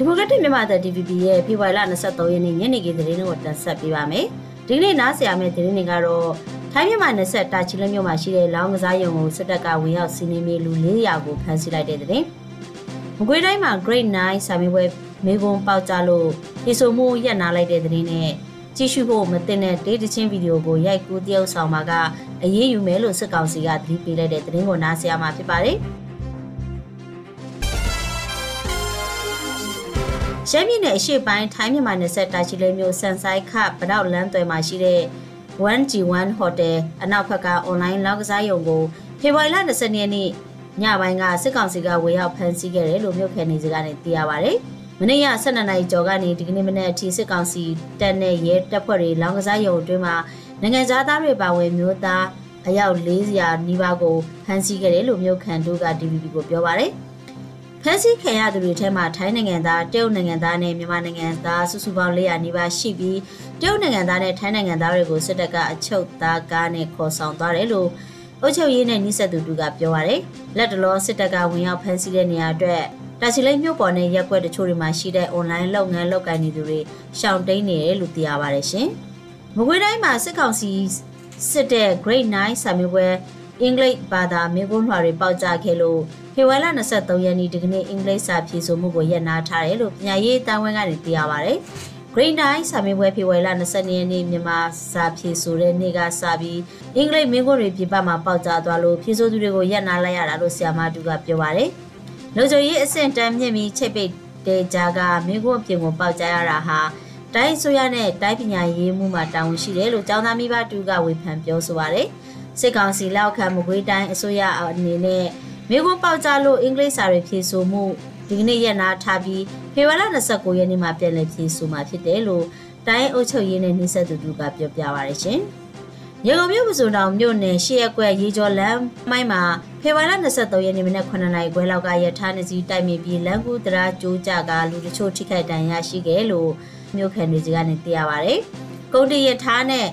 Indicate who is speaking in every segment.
Speaker 1: ဒီမိုကရက်တစ်မြန်မာသက် DVB ရဲ့ဖေဖော်ဝါရီလ23ရက်နေ့ညနေခင်းသတင်းတွေကိုတင်ဆက်ပေးပါမယ်။ဒီကနေ့နားဆင်ရမယ့်သတင်းတွေကတော့ထိုင်းမြန်မာနယ်စပ်တာချီလမြို့မှာရှိတဲ့လောင်းကစားရုံကိုစစ်တပ်ကဝင်ရောက်စီးနင်းပြီးလူ400ကိုဖမ်းဆီးလိုက်တဲ့သတင်း။မကွေးတိုင်းမှာ Grade 9စာမေးပွဲမေကွန်ပေါက်ကြလို့ဒီဆိုမှုရက်နာလိုက်တဲ့သတင်းနဲ့ကြည့်ရှုဖို့မတင်တဲ့ဒေးတချင်းဗီဒီယိုကိုရိုက်ကူးတရုပ်ဆောင်မှာကအရေးယူမယ်လို့စစ်ကောင်စီကသတိပေးလိုက်တဲ့သတင်းကိုနားဆင်ရမှာဖြစ်ပါတယ်။ ရှမ်းပြည်နယ်အရှေ့ပိုင်းထိုင်းမြန်မာနယ်စပ်တာချီလိမြို့စန်ဆိုင်ခပတောက်လမ်းသွယ်မှာရှိတဲ့ 1G1 Hotel အနောက်ဘက်ကအွန်လိုင်းလောက်ကစားရုံကိုဖေဖော်ဝါရီလ20ရက်နေ့ညပိုင်းကစစ်ကောင်စီကဝေရောက်ဖမ်းဆီးခဲ့တယ်လို့မြို့ခံနေစကနေသိရပါဗျ။မနေ့က12နာရီကျော်ကနေဒီကနေ့မနေ့အထိစစ်ကောင်စီတပ်နဲ့ရဲတပ်ဖွဲ့တွေလောက်ကစားရုံအတွင်းမှာနိုင်ငံသားတွေပါဝင်မျိုးသားအယောက်400နီးပါးကိုဖမ်းဆီးခဲ့တယ်လို့မြို့ခံတို့က DVB ကိုပြောပါဗျ။ ဖမ်းဆီးခံရသူတွေထဲမှာထိုင်းနိုင်ငံသားတရုတ်နိုင်ငံသားနဲ့မြန်မာနိုင်ငံသားစုစုပေါင်း400နီးပါးရှိပြီးတရုတ်နိုင်ငံသားနဲ့ထိုင်းနိုင်ငံသားတွေကိုစစ်တပ်ကအချုပ်သားကားနဲ့ခေါ်ဆောင်သွားတယ်လို့အုပ်ချုပ်ရေးနဲ့နှိစက်သူတို့ကပြောပါရယ်လက်တလောစစ်တပ်ကဝင်ရောက်ဖမ်းဆီးတဲ့နေရာအတွက်တာချီလိတ်မြို့ပေါ်နဲ့ရက်ွက်တချို့တွေမှာရှိတဲ့ online လုပ်ငန်းလုပ်ကိုင်နေသူတွေရှောင်တိန်နေတယ်လို့သိရပါတယ်ရှင်။မကွေးတိုင်းမှာစစ်ကောင်စီစစ်တဲ့ Grade 9စာမေးပွဲ အင်္ဂလိပ်ဘာသာမိကုန်းလွှာတွေပေါက်ကြခဲ့လို့ဖေဝါလာ23ရက်နေ့ဒီကနေ့အင်္ဂလိပ်စာဖြေဆိုမှုကိုရပ်နားထားတယ်လို့ပညာရေးတာဝန်ကနေသိရပါဗျ။ Grade 9စာမေးပွဲဖေဝါလာ22ရက်နေ့မြန်မာစာဖြေဆိုတဲ့နေ့ကစပြီးအင်္ဂလိပ်မိကုန်းတွေပြပမှာပေါက်ကြသွားလို့ဖြေဆိုသူတွေကိုရပ်နားလိုက်ရတာလို့ဆရာမတူကပြောပါတယ်။လူကြရေးအဆင့်တန်းမြင့်ပြီးချိတ်ပိတ်တဲ့ကြားကမိကုန်းအပြင်ကိုပေါက်ကြရတာဟာတိုင်းဆိုရနဲ့တိုင်းပညာရေးမှုမှာတာဝန်ရှိတယ်လို့ကျောင်းသားမိဘတူကဝေဖန်ပြောဆိုပါတယ်။ စစ်ကောင်စီလက်အောက်ခံမကွေးတိုင်းအစိုးရအနေနဲ့မိခွန်းပေါက်ကြလို့အင်္ဂလိပ်စာတွေဖြေဆိုမှုဒီကနေ့ရက်နာထားပြီးဖေဖော်ဝါရီ29ရက်နေ့မှာပြန်လည်ဖြေဆိုမှာဖြစ်တယ်လို့တိုင်းအုပ်ချုပ်ရေးနဲ့နှိစက်သူတို့ကပြောပြပါရရှင်။ရေကုန်မြို့ပစုံတောင်မြို့နယ်ရှေ့ရက်ကွက်ရေကျော်လမ်းမိုင်းမှာဖေဖော်ဝါရီ23ရက်နေ့မနက်9နာရီခွဲလောက်ကရထားနေစီတိုက်မိပြီးလမ်းကူတရာကျိုးကြကလူတချို့ထိခိုက်ဒဏ်ရာရှိခဲ့လို့မြို့ခံတွေကနေသိရပါဗျ။ကုန်တရထားနဲ့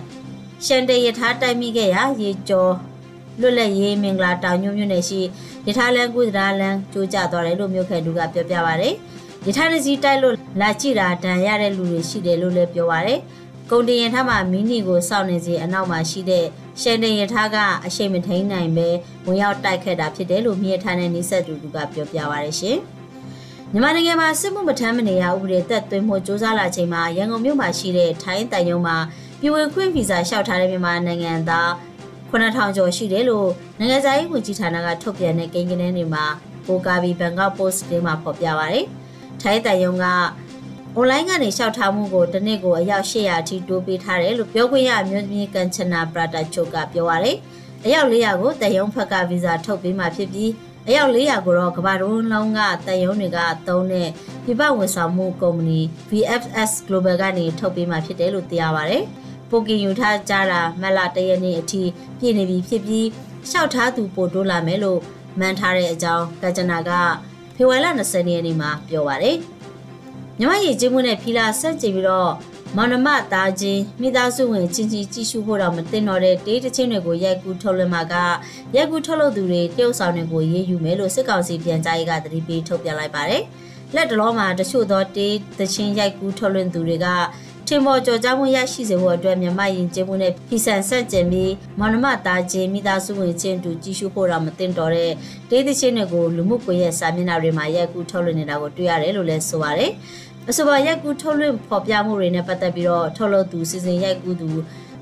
Speaker 1: ရှန်တေရထားတိုက်မိခဲ့ရာရေကျော်လွတ်လပ်ရေးမင်္ဂလာတောင်ညွန့်မြို့နယ်ရှိရထားလမ်းကုသရာလမ်းကျိုးကျသွားတယ်လို့မြို့ခံတို့ကပြောပြပါဗျ။ရထားတစ်စီးတိုက်လို့လာကြည့်တာဒဏ်ရတဲ့လူတွေရှိတယ်လို့လည်းပြောပါဗျ။ကုန်တင်ရထားမှာမီနီကိုစောင့်နေစီအနောက်မှာရှိတဲ့ရှန်တင်ရထားကအရှိန်မထိန်နိုင်ပဲဝင်ရောက်တိုက်ခတ်တာဖြစ်တယ်လို့မြေထားတဲ့နေဆက်တူတူကပြောပြပါရရှင်။မြန်မာနိုင်ငံမှာစစ်မှုမထမ်းမနေရဥပဒေသက်သွင်းမှုစ조사လာချိန်မှာရန်ကုန်မြို့မှာရှိတဲ့ထိုင်းတန်ယုံမှာ ပြည်ဝင်ခွင့်ဗီဇာလျှောက်ထားတဲ့မြန်မာနိုင်ငံသား9000ကျော်ရှိတယ်လို့နိုင်ငံသားရေးဝန်ကြီးဌာနကထုတ်ပြန်တဲ့ကိန်းဂဏန်းတွေမှာပိုကာဘီဘန်ကောက်ပို့စ်တင်းမှာဖော်ပြပါရယ်။ထိုင်းတန်ယုံကအွန်လိုင်းကနေလျှောက်ထားမှုကိုတစ်နှစ်ကိုအယောက်800အထိတိုးပေးထားတယ်လို့ပြောခွင့်ရအမျိုးသမီးကန်ချနာပရာတာချုပ်ကပြောပါရယ်။အယောက်400ကိုတန်ယုံဖက်ကဗီဇာထုတ်ပေးမှဖြစ်ပြီးအယောက်400ကိုတော့ကမ္ဘာတုံးလုံးကတန်ယုံတွေကသုံးတဲ့ပြပဝန်ဆောင်မှုကုမ္ပဏီ VFS Global ကနေထုတ်ပေးမှဖြစ်တယ်လို့သိရပါဗျ။ ပိုကင်ယူထားကြတာမက်လာတရက်နေ့အထိပြည့်နေပြီဖြစ်ပြီးလျှောက်ထားသူပို့တိုးလာမယ်လို့မှန်းထားတဲ့အကြောင်းကကြနာကဖေဝါရီလ20ရက်နေ့မှာပြောပါတယ်။မြမရည်ကျင်းမှုနဲ့ဖီလာဆက်ကြည့်ပြီးတော့မောင်နှမသားချင်းမိသားစုဝင်ချင်းချင်းကြည့်ရှုဖို့တော့မတင်တော့တဲ့တေးတချင်းတွေကိုရိုက်ကူးထုတ်လွှင့်မှာကရိုက်ကူးထုတ်လို့သူတွေတရုတ်ဆောင်တွေကိုရေးယူမယ်လို့စစ်ကောင်စီပြန်ကြားရေးကသတိပေးထုတ်ပြန်လိုက်ပါတယ်။လက်တလုံးမှာတချို့သောတေးတချင်းရိုက်ကူးထုတ်လွှင့်သူတွေက ထင်ပေါ်ကြော်ကြားမှုရရှိစေဖို့အတွက်မြန်မာယဉ်ကျေးမှုနဲ့ပြည်ဆန်ဆက်ကျင်ပြီးမောင်နှမသားချင်းမိသားစုဝင်ချင်းတူကြီးစုဖို့တော့မတင်တော်တဲ့ဒေသချင်းတွေကိုလူမှုကွန်ရက်စာမျက်နှာတွေမှာရိုက်ကူးထုတ်လွှင့်နေတာကိုတွေ့ရတယ်လို့လည်းဆိုပါတယ်။အဆိုပါရိုက်ကူးထုတ်လွှင့်ဖော်ပြမှုတွေနဲ့ပတ်သက်ပြီးတော့ထုတ်လုပ်သူစီစဉ်ရိုက်ကူးသူ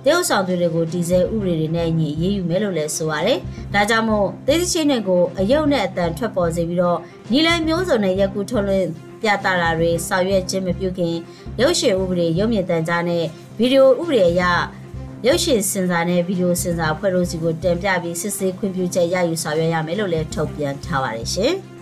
Speaker 1: တရုတ်ဆောင်သူတွေကိုဒီဇယ်ဥပဒေတွေနဲ့ညီရေးယူမယ်လို့လည်းဆိုပါတယ်။ဒါကြောင့်မို့ဒေသချင်းတွေကိုအယုတ်နဲ့အတန်ထွက်ပေါ်စေပြီးတော့ညီလန်မျိုးစုံနဲ့ရိုက်ကူးထုတ်လွှင့် ပြသတာတွေဆောင်ရွက်ခြင်းမပြုခင်ရုပ်ရှင်ဥပဒေရုပ်မြင်သံကြားနဲ့ဗီဒီယိုဥပဒေအရရုပ်ရှင်စင်စာနဲ့ဗီဒီယိုစင်စာဖွဲ့လို့စီကိုတင်ပြပြီးစစ်ဆေးခွင့်ပြုချက်ရယူဆောင်ရွက်ရမယ်လို့လည်းထုတ်ပြန်ထားပါတယ်ရှင်။